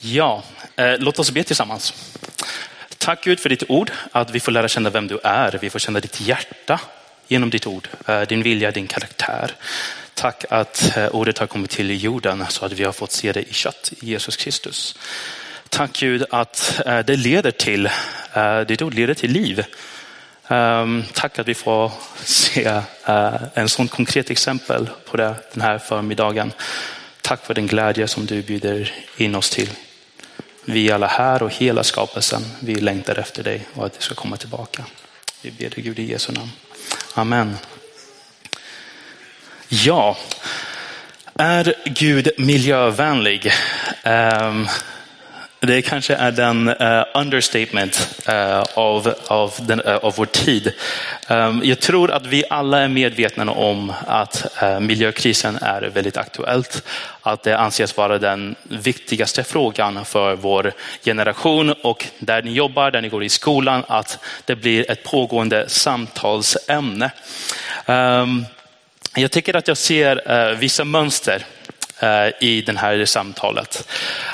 Ja, eh, låt oss be tillsammans. Tack Gud för ditt ord, att vi får lära känna vem du är. Vi får känna ditt hjärta genom ditt ord, eh, din vilja, din karaktär. Tack att eh, ordet har kommit till jorden så att vi har fått se det i kött, i Jesus Kristus. Tack Gud att eh, det leder till, eh, ditt ord leder till liv. Um, tack att vi får se uh, en sån konkret exempel på det den här förmiddagen. Tack för den glädje som du bjuder in oss till. Vi alla här och hela skapelsen, vi längtar efter dig och att du ska komma tillbaka. Vi ber dig Gud i Jesu namn. Amen. Ja, är Gud miljövänlig? Um, det kanske är den uh, understatement uh, av, av, den, uh, av vår tid. Um, jag tror att vi alla är medvetna om att miljökrisen är väldigt aktuellt. Att det anses vara den viktigaste frågan för vår generation och där ni jobbar, där ni går i skolan, att det blir ett pågående samtalsämne. Um, jag tycker att jag ser vissa mönster Eh, i det här samtalet.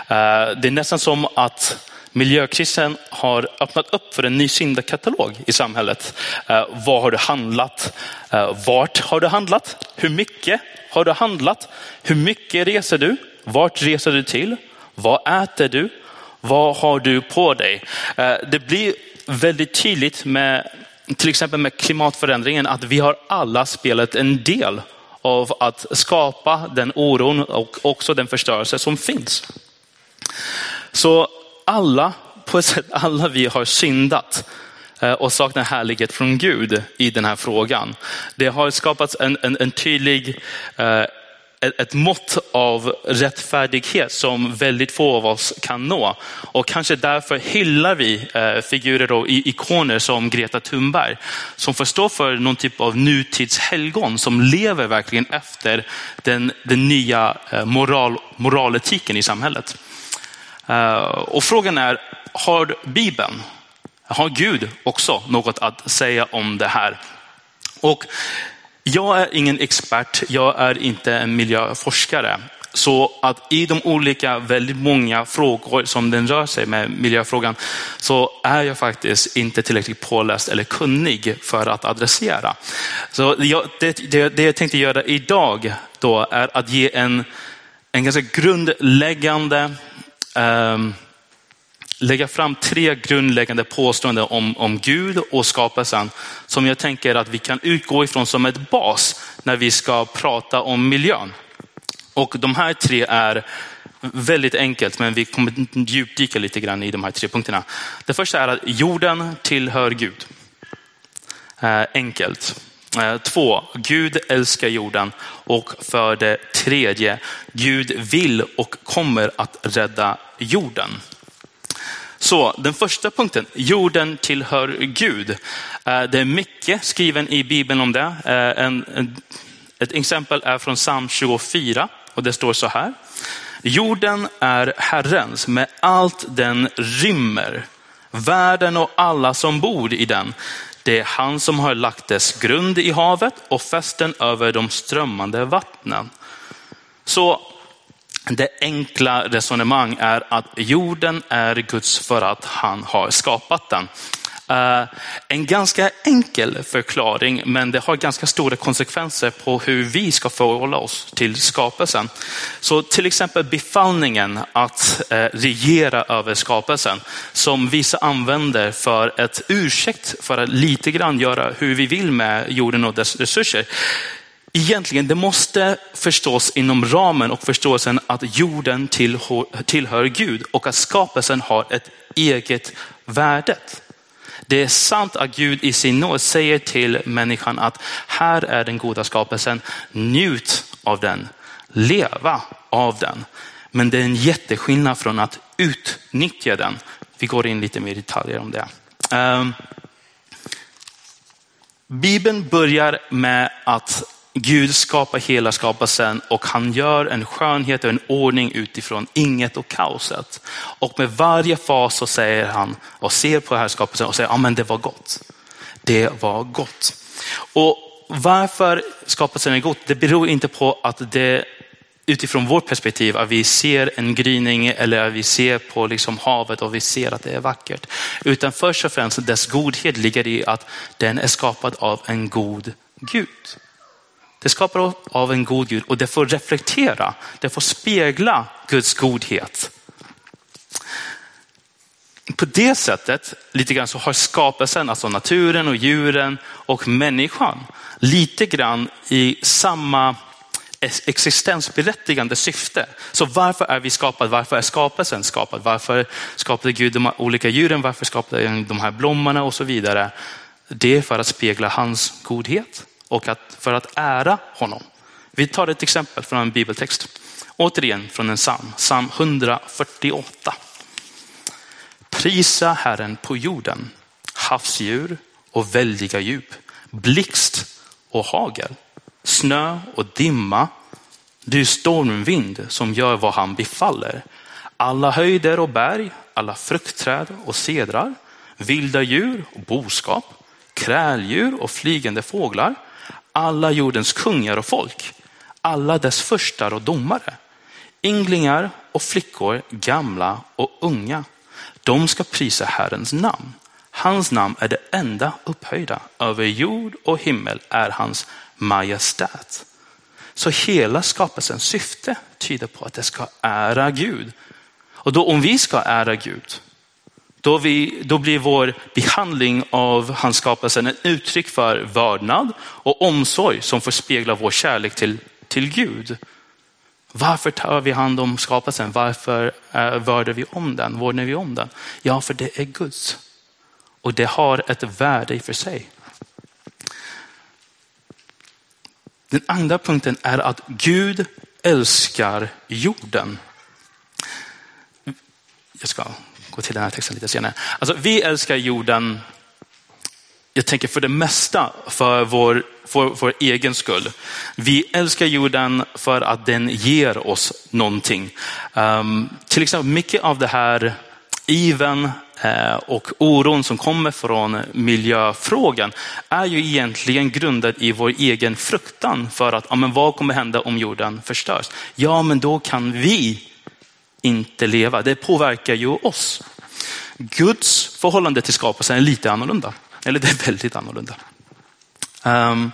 Eh, det är nästan som att miljökrisen har öppnat upp för en ny syndakatalog i samhället. Eh, vad har du handlat? Eh, vart har du handlat? Hur mycket har du handlat? Hur mycket reser du? Vart reser du till? Vad äter du? Vad har du på dig? Det blir väldigt tydligt med till exempel med klimatförändringen att vi har alla spelat en del av att skapa den oron och också den förstörelse som finns. Så alla, på ett sätt, alla vi har syndat eh, och saknar härlighet från Gud i den här frågan. Det har skapats en, en, en tydlig eh, ett mått av rättfärdighet som väldigt få av oss kan nå. Och kanske därför hyllar vi eh, figurer och ikoner som Greta Thunberg, som får stå för någon typ av nutidshelgon som lever verkligen efter den, den nya eh, moral, moraletiken i samhället. Eh, och frågan är, har Bibeln, har Gud också något att säga om det här? Och jag är ingen expert, jag är inte en miljöforskare. Så att i de olika, väldigt många frågor som den rör sig med miljöfrågan, så är jag faktiskt inte tillräckligt påläst eller kunnig för att adressera. Så jag, det, det, det jag tänkte göra idag då är att ge en, en ganska grundläggande um, lägga fram tre grundläggande påståenden om, om Gud och skapelsen som jag tänker att vi kan utgå ifrån som ett bas när vi ska prata om miljön. Och de här tre är väldigt enkelt, men vi kommer djupdyka lite grann i de här tre punkterna. Det första är att jorden tillhör Gud. Eh, enkelt. Eh, två, Gud älskar jorden. Och för det tredje, Gud vill och kommer att rädda jorden. Så den första punkten, jorden tillhör Gud. Eh, det är mycket skriven i Bibeln om det. Eh, en, en, ett exempel är från psalm 24 och det står så här. Jorden är Herrens med allt den rymmer, världen och alla som bor i den. Det är han som har lagt dess grund i havet och fästen över de strömmande vattnen. Så det enkla resonemang är att jorden är Guds för att han har skapat den. Eh, en ganska enkel förklaring, men det har ganska stora konsekvenser på hur vi ska förhålla oss till skapelsen. Så till exempel befallningen att eh, regera över skapelsen, som vissa använder för ett ursäkt för att lite grann göra hur vi vill med jorden och dess resurser egentligen, det måste förstås inom ramen och förståelsen att jorden tillhör Gud och att skapelsen har ett eget värde. Det är sant att Gud i sin nåd säger till människan att här är den goda skapelsen, njut av den, leva av den. Men det är en jätteskillnad från att utnyttja den. Vi går in lite mer i detaljer om det. Ehm, Bibeln börjar med att Gud skapar hela skapelsen och han gör en skönhet och en ordning utifrån inget och kaoset. Och med varje fas så säger han och ser på här skapelsen och säger, ja men det var gott. Det var gott. Och varför skapelsen är gott, det beror inte på att det utifrån vårt perspektiv, att vi ser en gryning eller att vi ser på liksom havet och vi ser att det är vackert. Utan först och främst dess godhet ligger i att den är skapad av en god Gud. Det skapar av en god Gud och det får reflektera, det får spegla Guds godhet. På det sättet, lite grann så har skapelsen, alltså naturen och djuren och människan, lite grann i samma existensberättigande syfte. Så varför är vi skapade? Varför är skapelsen skapad? Varför skapade Gud de olika djuren? Varför skapade han de här blommorna och så vidare? Det är för att spegla hans godhet och att, för att ära honom. Vi tar ett exempel från en bibeltext. Återigen från en psalm, psalm 148. Prisa Herren på jorden, havsdjur och väldiga djup, blixt och hagel, snö och dimma, du stormvind som gör vad han befaller. Alla höjder och berg, alla fruktträd och cedrar, vilda djur och boskap, kräldjur och flygande fåglar, alla jordens kungar och folk, alla dess förstar och domare, ynglingar och flickor, gamla och unga. De ska prisa Herrens namn. Hans namn är det enda upphöjda. Över jord och himmel är hans majestät. Så hela skapelsens syfte tyder på att det ska ära Gud. Och då om vi ska ära Gud, då, vi, då blir vår behandling av hans skapelse ett uttryck för vördnad och omsorg som får spegla vår kärlek till, till Gud. Varför tar vi hand om skapelsen? Varför eh, vördar vi om den? Vårdar vi om den? Ja, för det är Guds. Och det har ett värde i för sig. Den andra punkten är att Gud älskar jorden. Jag ska gå till den här texten lite senare. Alltså, vi älskar jorden, jag tänker för det mesta för vår, för vår egen skull. Vi älskar jorden för att den ger oss någonting. Um, till exempel mycket av det här iven eh, och oron som kommer från miljöfrågan är ju egentligen grundad i vår egen fruktan för att ja, men vad kommer hända om jorden förstörs? Ja, men då kan vi inte leva. Det påverkar ju oss. Guds förhållande till skapelsen är lite annorlunda. Eller det är väldigt annorlunda. Um,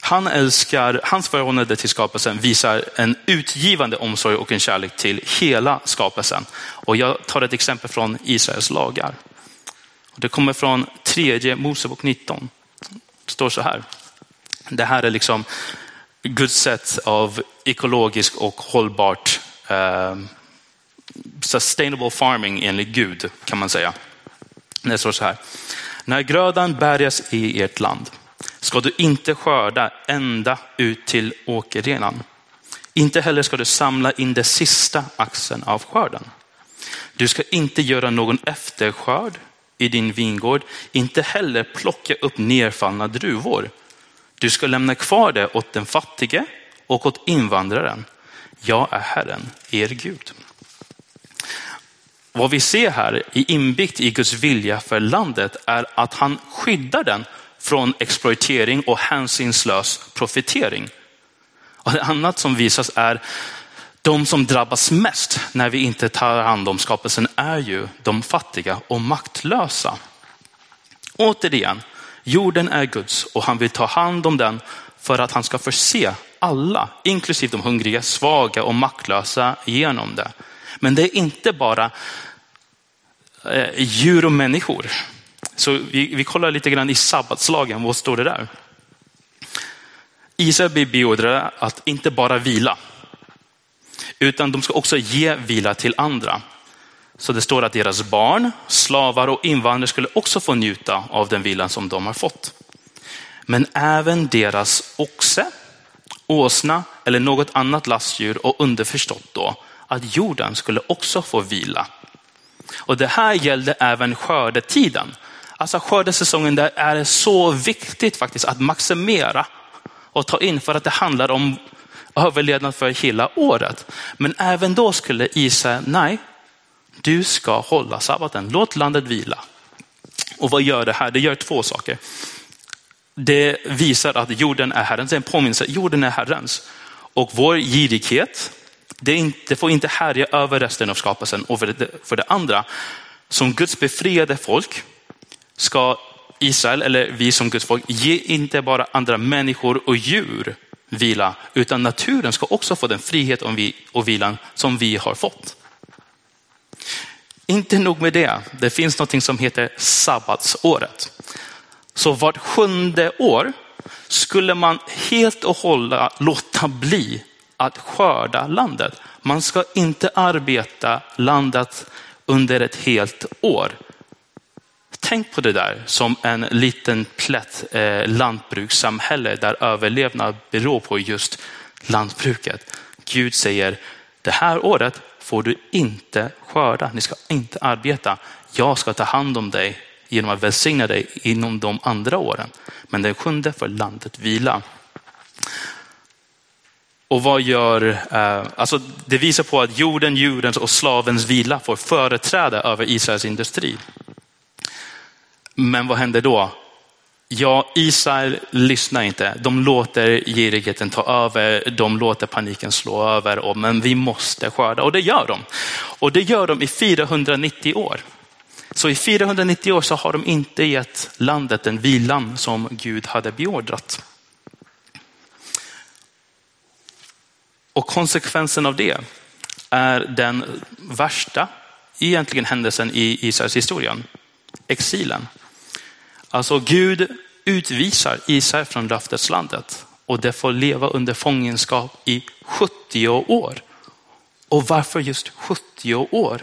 han älskar, hans förhållande till skapelsen visar en utgivande omsorg och en kärlek till hela skapelsen. Och jag tar ett exempel från Israels lagar. Det kommer från tredje Mosebok 19. Det står så här. Det här är liksom Guds sätt av ekologiskt och hållbart eh, sustainable farming enligt Gud kan man säga. Det står så här. När grödan bärgas i ert land ska du inte skörda ända ut till åkerrenan. Inte heller ska du samla in den sista axeln av skörden. Du ska inte göra någon efterskörd i din vingård, inte heller plocka upp nerfallna druvor. Du ska lämna kvar det åt den fattige och åt invandraren. Jag är Herren, er Gud. Vad vi ser här inbyggt i Guds vilja för landet är att han skyddar den från exploatering och hänsynslös profitering. Och det annat som visas är de som drabbas mest när vi inte tar hand om skapelsen är ju de fattiga och maktlösa. Återigen, jorden är Guds och han vill ta hand om den för att han ska förse alla, inklusive de hungriga, svaga och maktlösa genom det. Men det är inte bara eh, djur och människor. Så vi, vi kollar lite grann i sabbatslagen, vad står det där? Israel blir beordrade att inte bara vila, utan de ska också ge vila till andra. Så det står att deras barn, slavar och invandrare skulle också få njuta av den vilan som de har fått. Men även deras oxe, åsna eller något annat lastdjur och underförstått då att jorden skulle också få vila. Och det här gällde även skördetiden. Alltså skördesäsongen där är det så viktigt faktiskt att maximera och ta in för att det handlar om överlevnad för hela året. Men även då skulle Isa, nej, du ska hålla sabbaten. Låt landet vila. Och vad gör det här? Det gör två saker. Det visar att jorden är Herrens, det är en påminnelse, jorden är Herrens. Och vår girighet, det, inte, det får inte härja över resten av skapelsen. Och för det, för det andra, som Guds befriade folk ska Israel, eller vi som Guds folk, ge inte bara andra människor och djur vila, utan naturen ska också få den frihet och vilan som vi har fått. Inte nog med det, det finns något som heter sabbatsåret. Så vart sjunde år skulle man helt och hållet låta bli att skörda landet. Man ska inte arbeta landet under ett helt år. Tänk på det där som en liten plätt eh, lantbrukssamhälle där överlevnad beror på just lantbruket. Gud säger, det här året får du inte skörda, ni ska inte arbeta. Jag ska ta hand om dig genom att välsigna dig inom de andra åren. Men den sjunde får landet vila. Och vad gör, eh, alltså det visar på att jorden, djurens och slavens vila får företräda över Israels industri. Men vad händer då? Ja, Israel lyssnar inte. De låter girigheten ta över, de låter paniken slå över, och, men vi måste skörda. Och det gör de. Och det gör de i 490 år. Så i 490 år så har de inte gett landet den vilan som Gud hade beordrat. Och konsekvensen av det är den värsta egentligen händelsen i Israels historia, exilen. Alltså Gud utvisar Israel från löfteslandet och det får leva under fångenskap i 70 år. Och varför just 70 år?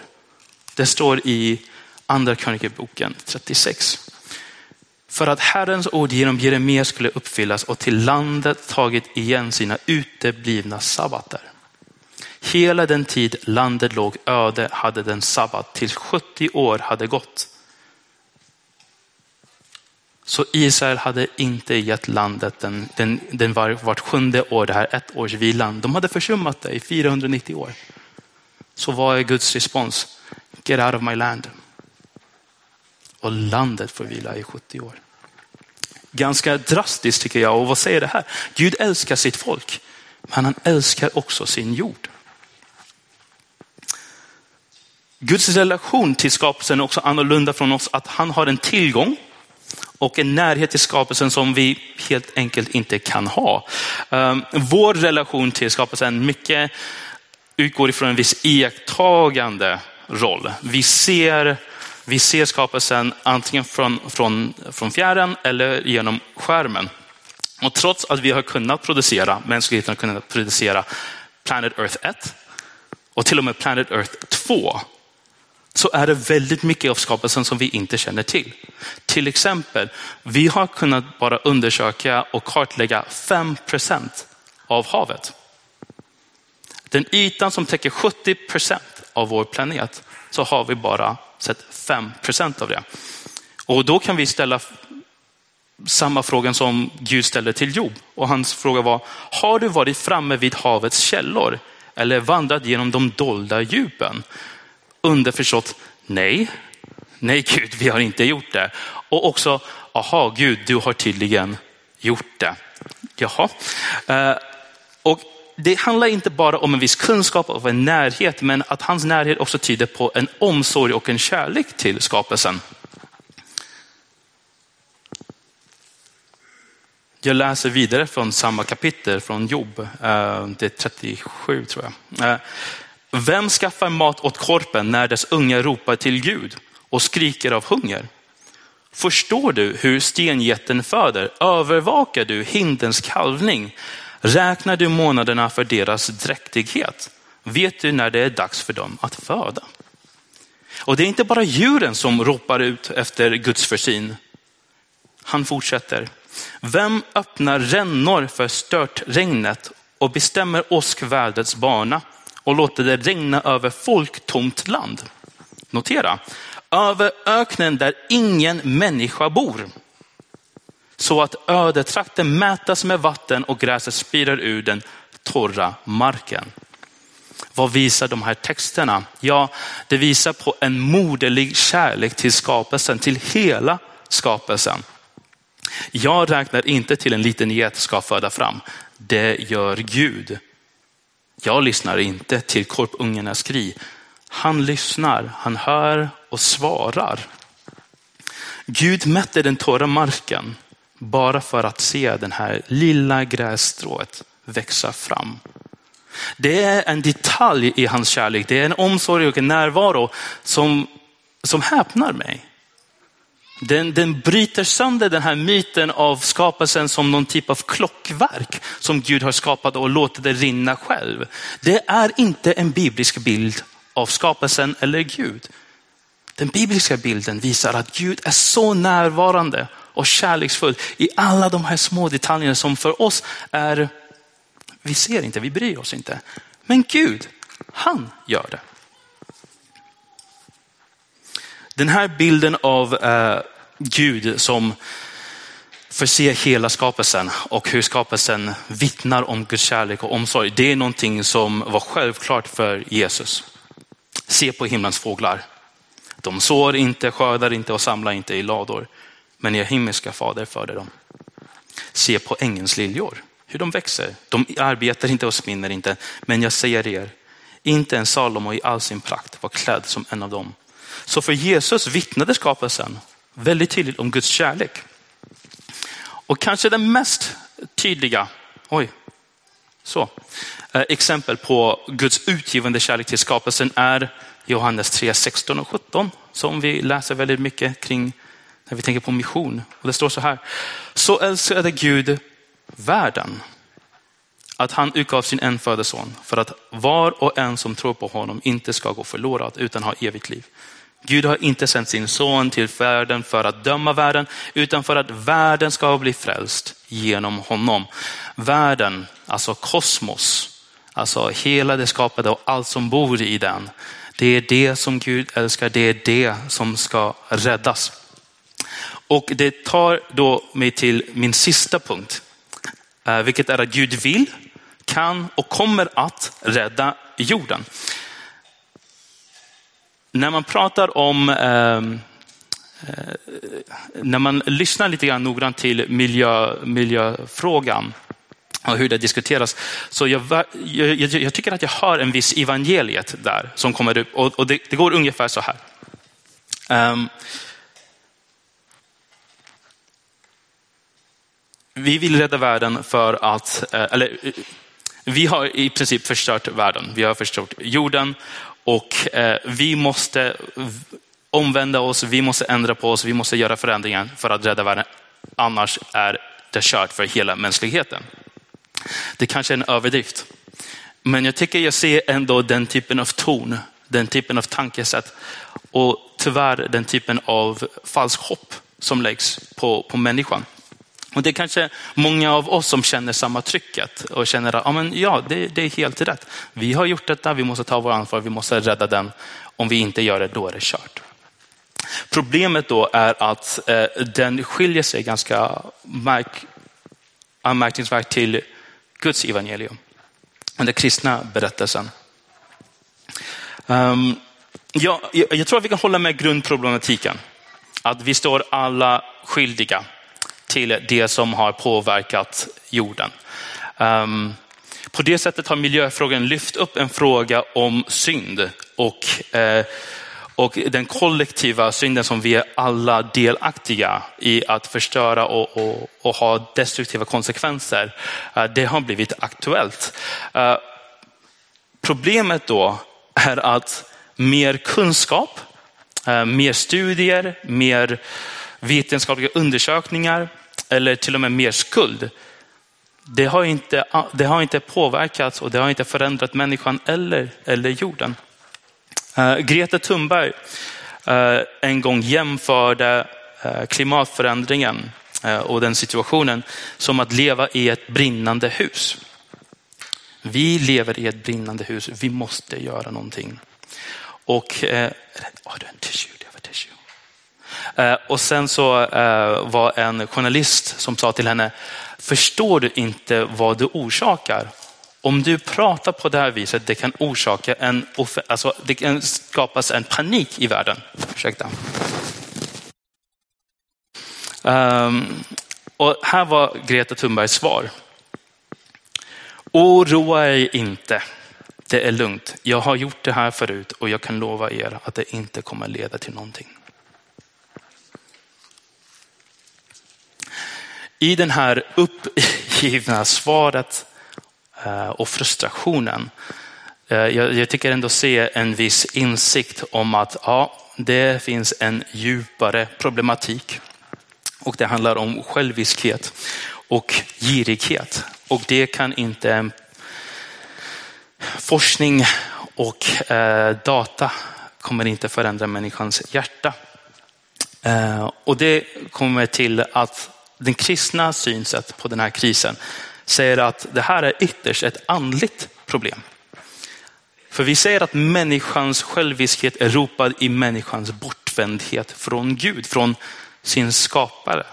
Det står i andra krönikeboken 36. För att Herrens ord genom Jeremia skulle uppfyllas och till landet tagit igen sina uteblivna sabbater. Hela den tid landet låg öde hade den sabbat tills 70 år hade gått. Så Israel hade inte gett landet den, den, den var, vart sjunde år, det här ett års vilan. De hade försummat det i 490 år. Så vad är Guds respons? Get out of my land. Och landet får vila i 70 år. Ganska drastiskt tycker jag. Och vad säger det här? Gud älskar sitt folk, men han älskar också sin jord. Guds relation till skapelsen är också annorlunda från oss, att han har en tillgång och en närhet till skapelsen som vi helt enkelt inte kan ha. Ehm, vår relation till skapelsen mycket utgår ifrån en viss iakttagande roll. Vi ser, vi ser skapelsen antingen från, från, från fjärran eller genom skärmen. Och trots att vi har kunnat producera, mänskligheten har kunnat producera Planet Earth 1 och till och med Planet Earth 2 så är det väldigt mycket av skapelsen som vi inte känner till. Till exempel, vi har kunnat bara undersöka och kartlägga 5 procent av havet. Den ytan som täcker 70 procent av vår planet så har vi bara sett 5 procent av det. Och då kan vi ställa samma fråga som Gud ställde till Job. Och hans fråga var, har du varit framme vid havets källor eller vandrat genom de dolda djupen? underförstått nej. Nej Gud, vi har inte gjort det. Och också, aha Gud, du har tydligen gjort det. Jaha. Eh, och det handlar inte bara om en viss kunskap och en närhet, men att hans närhet också tyder på en omsorg och en kärlek till skapelsen. Jag läser vidare från samma kapitel från Job, eh, det är 37 tror jag. Eh, Vem skaffar mat åt korpen när dess unga ropar till Gud och skriker av hunger? Förstår du hur stenjätten föder? Övervakar du hindens kalvning? Räknar du månaderna för deras dräktighet? Vet du när det är dags för dem att föda? Och det är inte bara djuren som ropar ut efter Guds försyn. Han fortsätter. Vem öppnar rännor för störtregnet och bestämmer åskvädrets bana? och låter det regna över folktomt land. Notera, över öknen där ingen människa bor. Så att ödetrakten mätas med vatten och gräset spirar ur den torra marken. Vad visar de här texterna? Ja, det visar på en moderlig kärlek till skapelsen, till hela skapelsen. Jag räknar inte till en liten get ska föda fram. Det gör Gud. Jag lyssnar inte till korpungarnas skri. Han lyssnar, han hör och svarar. Gud mätte den torra marken bara för att se den här lilla grässtrået växa fram. Det är en detalj i hans kärlek. Det är en omsorg och en närvaro som, som häpnar mig. Den, den bryter sönder den här myten av skapelsen som någon typ av klockverk som Gud har skapat och låtit det rinna själv. Det är inte en biblisk bild av skapelsen eller Gud. Den bibliska bilden visar att Gud är så närvarande och kärleksfullt i alla de här små detaljerna som för oss är, vi ser inte, vi bryr oss inte. Men Gud, han gör det. Den här bilden av eh, Gud som förser hela skapelsen och hur skapelsen vittnar om Guds kärlek och omsorg. Det är någonting som var självklart för Jesus. Se på himlens fåglar. De sår inte, skördar inte och samlar inte i lador. Men er himmelska fader föder dem. Se på ängens liljor, hur de växer. De arbetar inte och spinner inte. Men jag säger er, inte en Salomo i all sin prakt var klädd som en av dem. Så för Jesus vittnade skapelsen väldigt tydligt om Guds kärlek. Och kanske den mest tydliga, oj, så, eh, exempel på Guds utgivande kärlek till skapelsen är Johannes 3, 16 och 17 som vi läser väldigt mycket kring när vi tänker på mission. Och det står så här, så älskade Gud världen att han utgav sin enfödde son för att var och en som tror på honom inte ska gå förlorad utan ha evigt liv. Gud har inte sänt sin son till världen för att döma världen, utan för att världen ska bli frälst genom honom. Världen, alltså kosmos, alltså hela det skapade och allt som bor i den. Det är det som Gud älskar, det är det som ska räddas. Och det tar då mig till min sista punkt, eh, vilket är att Gud vill, kan och kommer att rädda jorden när man pratar om, ehm, eh, när man lyssnar lite grann noggrant till miljö, miljöfrågan och hur det diskuteras, så jag, jag, jag, tycker att jag hör en viss evangeliet där som kommer upp och, och det, det, går ungefär så här. Um, vi vill rädda världen för att, eh, eller vi har i princip förstört världen. Vi har förstört jorden och eh, vi måste omvända oss, vi måste ändra på oss, vi måste göra förändringar för att rädda världen. Annars är det kört för hela mänskligheten. Det kanske är en överdrift. Men jag tycker jag ser ändå den typen av ton, den typen av tankesätt och tyvärr den typen av falsk hopp som läggs på, på människan. Och det är kanske många av oss som känner samma trycket och känner att ja, men ja, det, det är helt rätt. Vi har gjort detta, vi måste ta vår ansvar, vi måste rädda den. Om vi inte gör det, då är det kört. Problemet då är att eh, den skiljer sig ganska märk, anmärkningsvärt till Guds evangelium. Den kristna berättelsen. Um, ja, jag, jag tror att vi kan hålla med grundproblematiken. Att vi står alla skyldiga till det som har påverkat jorden. Um, på det sättet har miljöfrågan lyft upp en fråga om synd och, eh, och den kollektiva synden som vi är alla delaktiga i att förstöra och, och, och ha destruktiva konsekvenser. Eh, det har blivit aktuellt. Eh, problemet då är att mer kunskap, mer studier, mer vetenskapliga undersökningar eller till och med mer skuld. Det har inte, det har inte påverkats och det har inte förändrat människan eller, eller jorden. Eh, uh, Greta Thunberg uh, en gång jämförde uh, klimatförändringen och den situationen som att leva i ett brinnande hus. Vi lever i ett brinnande hus, vi måste göra någonting. Och, eh, oh, en tissue, det var tissue. Eh, Eh, och sen så eh, var en journalist som sa till henne, förstår du inte vad du orsakar? Om du pratar på det här viset, det kan orsaka en, alltså det kan skapas en panik i världen. Ursäkta. Um, och här var Greta Thunbergs svar. Oroa er inte. det är lugnt. Jag har gjort det här förut och jag kan lova er att det inte kommer leda till någonting. I den här uppgivna svaret eh, och frustrationen, eh, jag tycker ändå se en viss insikt om att ja, det finns en djupare problematik. Och det handlar om själviskhet och girighet. Och det kan inte eh, forskning och data kommer inte förändra människans hjärta. Och det kommer till att den kristna synsätt på den här krisen säger att det här är ytterst ett andligt problem. För vi säger att människans själviskhet är ropad i människans bortvändhet från Gud, från sin skapare.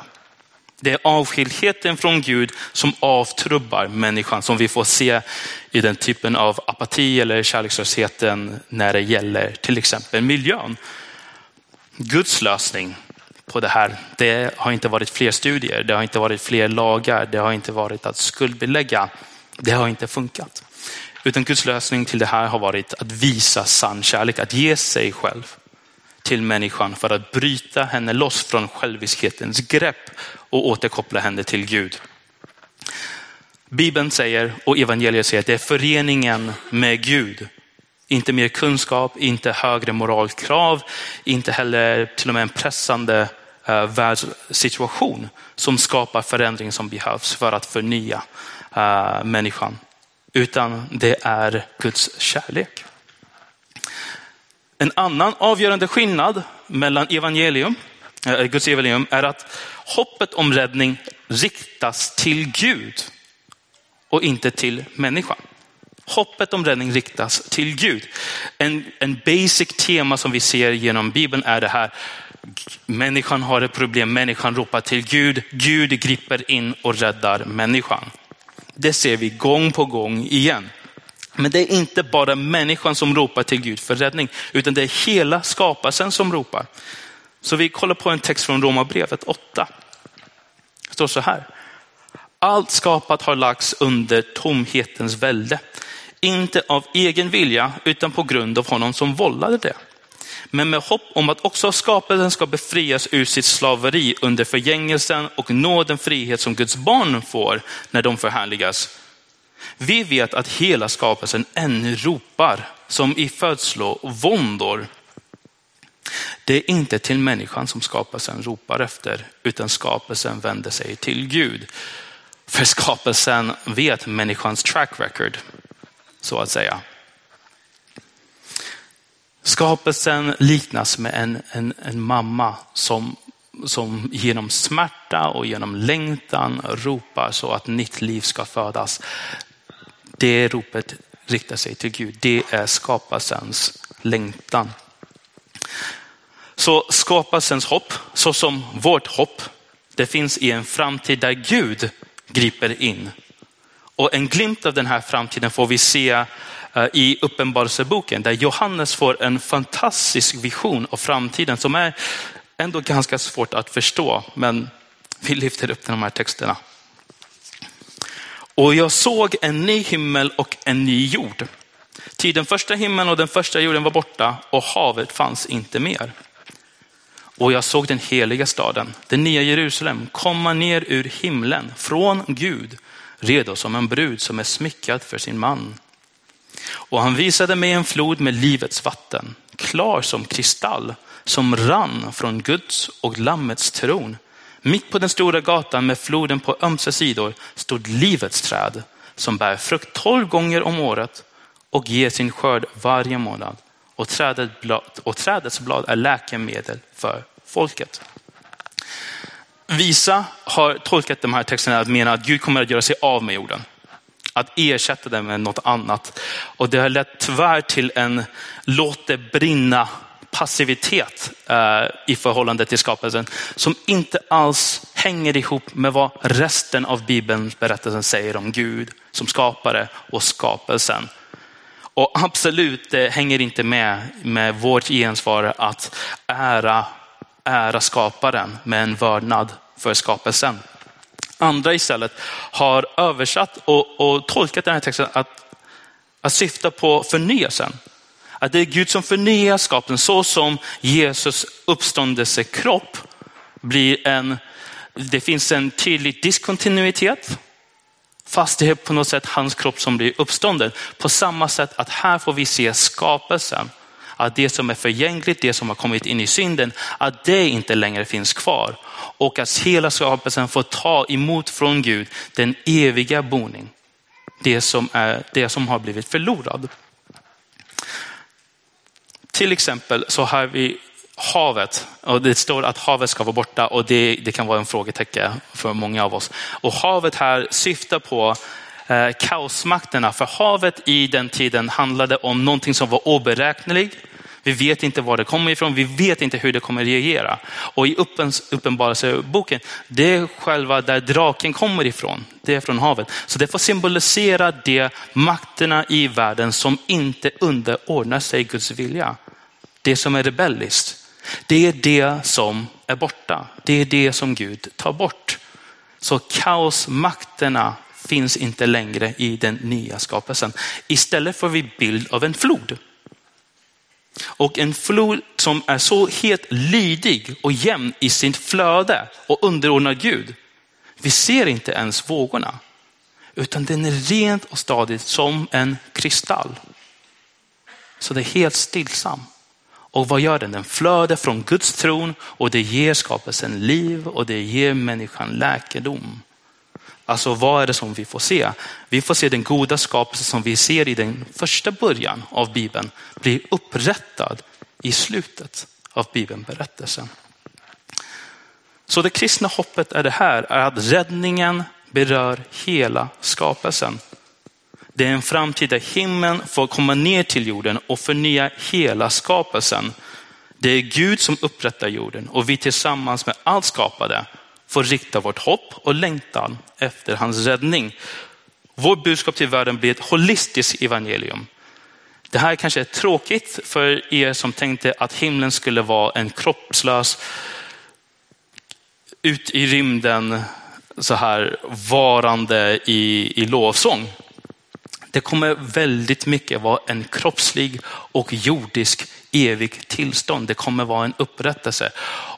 Det är avskildheten från Gud som avtrubbar människan, som vi får se i den typen av apati eller kärlekslösheten när det gäller till exempel miljön. Guds lösning på det här. Det har inte varit fler studier, det har inte varit fler lagar, det har inte varit att skuldbelägga. Det har inte funkat. Utan Guds lösning till det här har varit att visa sann kärlek, att ge sig själv till människan för att bryta henne loss från själviskhetens grepp och återkoppla henne till Gud. Bibeln säger och evangeliet säger att det är föreningen med Gud inte mer kunskap, inte högre moralkrav, inte heller till och med en pressande Eh, världssituation som skapar förändring som behövs för att förnya eh, människan. Utan det är Guds kärlek. En annan avgörande skillnad mellan evangelium, eh, Guds evangelium är att hoppet om räddning riktas till Gud och inte till människan. Hoppet om räddning riktas till Gud. En, en basic tema som vi ser genom Bibeln är det här. Människan har ett problem, människan ropar till Gud, Gud griper in och räddar människan. Det ser vi gång på gång igen. Men det är inte bara människan som ropar till Gud för räddning, utan det är hela skapelsen som ropar. Så vi kollar på en text från Romarbrevet 8. Det står så här. Allt skapat har lagts under tomhetens välde. Inte av egen vilja, utan på grund av honom som vållade det. Men med hopp om att också skapelsen ska befrias ur sitt slaveri under förgängelsen och nå den frihet som Guds barn får när de förhärligas. Vi vet att hela skapelsen ännu ropar som i födslo och våndor. Det är inte till människan som skapelsen ropar efter, utan skapelsen vänder sig till Gud. För skapelsen vet människans track record så att säga. Skapelsen liknas med en, en, en mamma som, som genom smärta och genom längtan ropar så att nytt liv ska födas. Det ropet riktar sig till Gud. Det är skapelsens längtan. Så skapelsens hopp, så som vårt hopp, det finns i en framtid där Gud griper in och en glimt av den här framtiden får vi se Eh, i Uppenbarelseboken där Johannes får en fantastisk vision av framtiden som är ändå ganska svårt att förstå. Men vi lyfter upp de här texterna. Och jag såg en ny himmel och en ny jord. Till den första himlen och den första jorden var borta och havet fanns inte mer. Och jag såg den heliga staden, den nya Jerusalem, komma ner ur himlen från Gud redo som en brud som är smyckad för sin man. Och han visade mig en flod med livets vatten, klar som kristall, som rann från Guds och Lammets tron. Mitt på den stora gatan med floden på ömse sidor stod livets träd som bär frukt tolv gånger om året och ger sin skörd varje månad. Och, trädet blad, och trädets blad är läkemedel för folket. Visa har tolkat de här texterna att mena att Gud kommer att göra sig av med jorden. Att ersätta det med något annat. Och det har lett tyvärr till en låt det brinna passivitet eh, i förhållande till skapelsen som inte alls hänger ihop med vad resten av Bibelns berättelsen säger om Gud som skapare och skapelsen. Och absolut, det hänger inte med med vårt gensvar att ära ära skaparen med en vördnad för skapelsen. Andra istället har översatt och, och tolkat den här texten att Att syfta på förnyelsen. Att det är Gud som förnyar skapelsen så som Jesus uppståndelsekropp blir en, det finns en tydlig diskontinuitet. Fast det är på något sätt hans kropp som blir uppstånden. På samma sätt att här får vi se skapelsen. Att det som är förgängligt, det som har kommit in i synden, att det inte längre finns kvar. Och att hela skapelsen får ta emot från Gud den eviga boning. Det som, är, det som har blivit förlorad. Till exempel så har vi havet. Och det står att havet ska vara borta och det, det kan vara en frågetecken för många av oss. Och havet här syftar på eh, kaosmakterna. För havet i den tiden handlade om någonting som var oberäkneligt. Vi vet inte var det kommer ifrån, vi vet inte hur det kommer reagera. Och i uppenbarelseboken, det är själva där draken kommer ifrån, det är från havet. Så det får symbolisera de makterna i världen som inte underordnar sig Guds vilja. Det som är rebelliskt. Det är det som är borta. Det är det som Gud tar bort. Så kaosmakterna finns inte längre i den nya skapelsen. Istället får vi bild av en flod. Och en flod som är så helt lydig och jämn i sitt flöde och underordnad Gud. Vi ser inte ens vågorna, utan den är rent och stadigt som en kristall. Så det är helt stillsam. Och vad gör den? Den flödar från Guds tron och det ger skapelsen liv och det ger människan läkedom. Alltså vad är det som vi får se? Vi får se den goda skapelse som vi ser i den första början av Bibeln bli upprättad i slutet av Bibelberättelsen. Så det kristna hoppet är det här, är att räddningen berör hela skapelsen. Det är en framtid där himlen får komma ner till jorden och förnya hela skapelsen. Det är Gud som upprättar jorden och vi tillsammans med allt skapade får rikta vårt hopp och längtan efter hans räddning. Vårt budskap till världen blir ett holistiskt evangelium. Det här kanske är tråkigt för er som tänkte att himlen skulle vara en kroppslös, ut i rymden, så här varande i, i lovsång. Det kommer väldigt mycket vara en kroppslig och jordisk evig tillstånd. Det kommer vara en upprättelse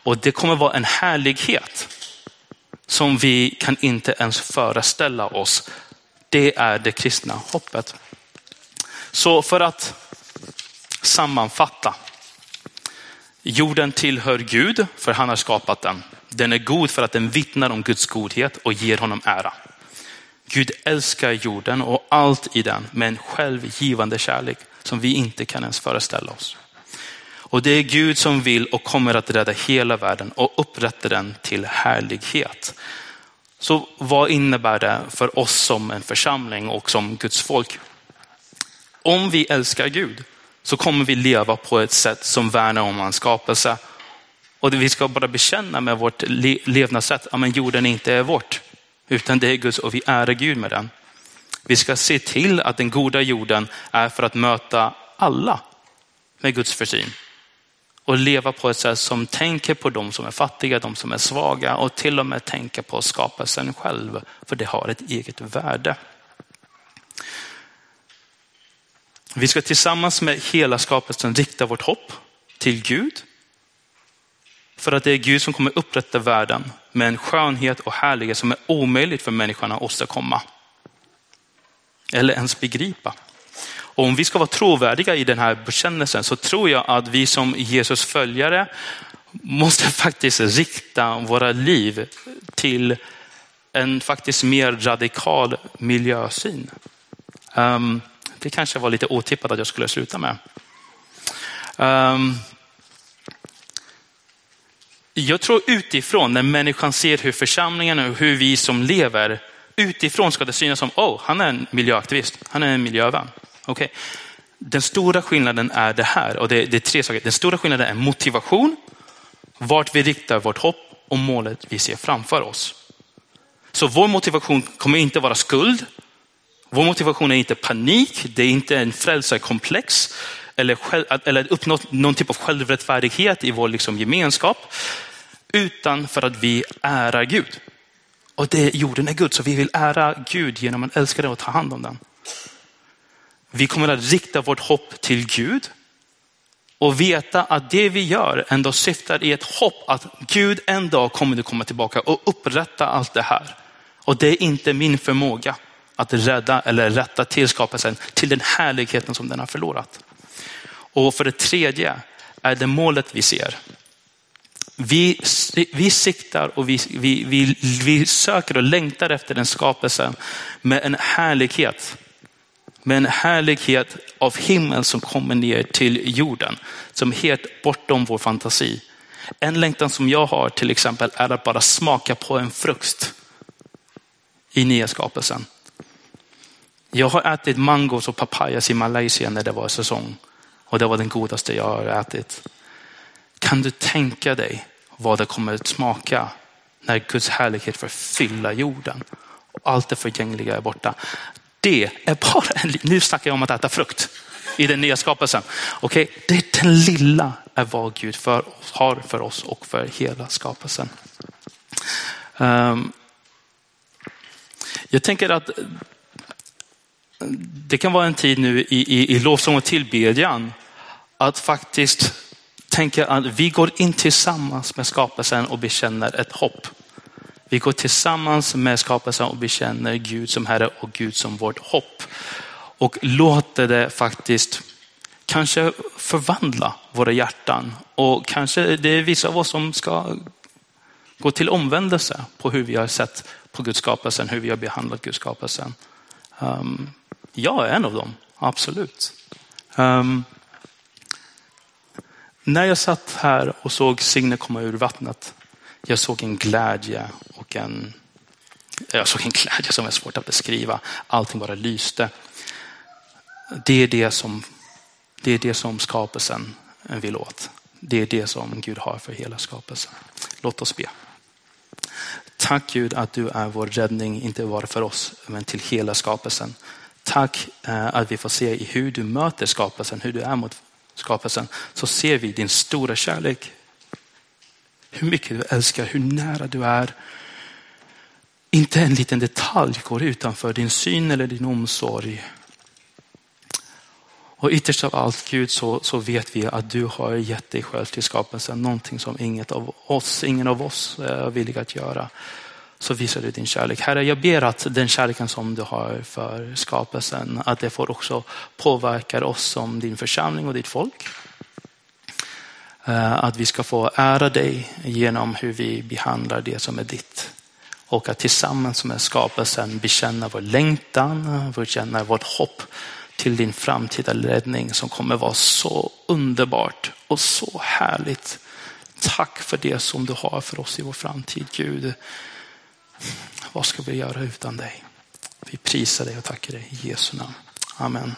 och det kommer vara en härlighet som vi kan inte ens föreställa oss. Det är det kristna hoppet. Så för att sammanfatta. Jorden tillhör Gud för han har skapat den. Den är god för att den vittnar om Guds godhet och ger honom ära. Gud älskar jorden och allt i den med en självgivande kärlek som vi inte kan ens föreställa oss. Och det är Gud som vill och kommer att rädda hela världen och upprätta den till härlighet. Så vad innebär det för oss som en församling och som Guds folk? Om vi älskar Gud så kommer vi leva på ett sätt som värnar om hans skapelse. Och vi ska bara bekänna med vårt levnadssätt, att jorden inte är vårt, utan det är Guds och vi ärar Gud med den. Vi ska se till att den goda jorden är för att möta alla med Guds försyn och leva på ett sätt som tänker på de som är fattiga, de som är svaga och till och med tänka på skapelsen själv, för det har ett eget värde. Vi ska tillsammans med hela skapelsen rikta vårt hopp till Gud. För att det är Gud som kommer upprätta världen med en skönhet och härlighet som är omöjligt för människan att åstadkomma. Eller ens begripa. Och om vi ska vara trovärdiga i den här bekännelsen så tror jag att vi som Jesus följare måste faktiskt rikta våra liv till en faktiskt mer radikal miljösyn. Um, det kanske var lite otippat att jag skulle sluta med. Um, jag tror utifrån, när människan ser hur församlingen och hur vi som lever, utifrån ska det synas som, oh, han är en miljöaktivist, han är en miljövän. Okay. Den stora skillnaden är det här, och det, det är tre saker. Den stora skillnaden är motivation, vart vi riktar vårt hopp och målet vi ser framför oss. Så vår motivation kommer inte vara skuld. Vår motivation är inte panik, det är inte en frälsarkomplex eller, själv, eller uppnå någon typ av självrättfärdighet i vår liksom gemenskap. Utan för att vi ärar Gud. Och det, jorden är Gud, så vi vill ära Gud genom att älska den och ta hand om den. Vi kommer att rikta vårt hopp till Gud och veta att det vi gör ändå syftar i ett hopp att Gud en dag kommer att komma tillbaka och upprätta allt det här. Och det är inte min förmåga att rädda eller rätta till skapelsen till den härligheten som den har förlorat. Och för det tredje är det målet vi ser. Vi, vi siktar och vi, vi, vi, vi söker och längtar efter den skapelsen med en härlighet. Med en härlighet av himmel som kommer ner till jorden. Som är helt bortom vår fantasi. En längtan som jag har till exempel är att bara smaka på en frukt i nya skapelsen. Jag har ätit mangos och papayas i Malaysia när det var säsong. Och det var den godaste jag har ätit. Kan du tänka dig vad det kommer att smaka när Guds härlighet får fylla jorden och allt det förgängliga är borta. Det är bara en, nu snackar jag om att äta frukt i den nya skapelsen. Okay? det är den lilla är vad Gud för, har för oss och för hela skapelsen. Um, jag tänker att eh, det kan vara en tid nu i, i, i lovsång och tillbedjan att faktiskt tänka att vi går in tillsammans med skapelsen och bekänner ett hopp. Vi går tillsammans med skapelsen och bekänner Gud som Herre och Gud som vårt hopp. Och låter det faktiskt kanske förvandla våra hjärtan. Och kanske det är vissa av oss som ska gå till omvändelse på hur vi har sett på Guds skapelsen, hur vi har behandlat Guds skapelsen. Um, jag är en av dem, absolut. Um, när jag satt här och såg Signe komma ur vattnet, jag såg en glädje och en, jag såg en glädje som är svårt att beskriva. Allting bara lyste. Det är det som, det är det som skapelsen vill åt. Det är det som Gud har för hela skapelsen. Låt oss be. Tack Gud att du är vår räddning, inte bara för oss, men till hela skapelsen. Tack eh, att vi får se i hur du möter skapelsen, hur du är mot skapelsen, så ser vi din stora kärlek. Hur mycket du älskar, hur nära du är. Inte en liten detalj går utanför din syn eller din omsorg. Och ytterst av allt Gud så, så vet vi att du har gett dig själv till skapelsen. Någonting som inget av oss, ingen av oss är villig att göra så visar du din kärlek. Herre, jag ber att den kärleken som du har för skapelsen, att det får också påverka oss som din församling och ditt folk. Eh, att vi ska få ära dig genom hur vi behandlar det som är ditt. Och att tillsammans med skapelsen bekänna vår längtan, bekänna vårt hopp till din framtida räddning som kommer vara så underbart och så härligt. Tack för det som du har för oss i vår framtid Gud. Vad ska vi göra utan dig? Vi prisar dig och tackar dig i Jesu namn. Amen.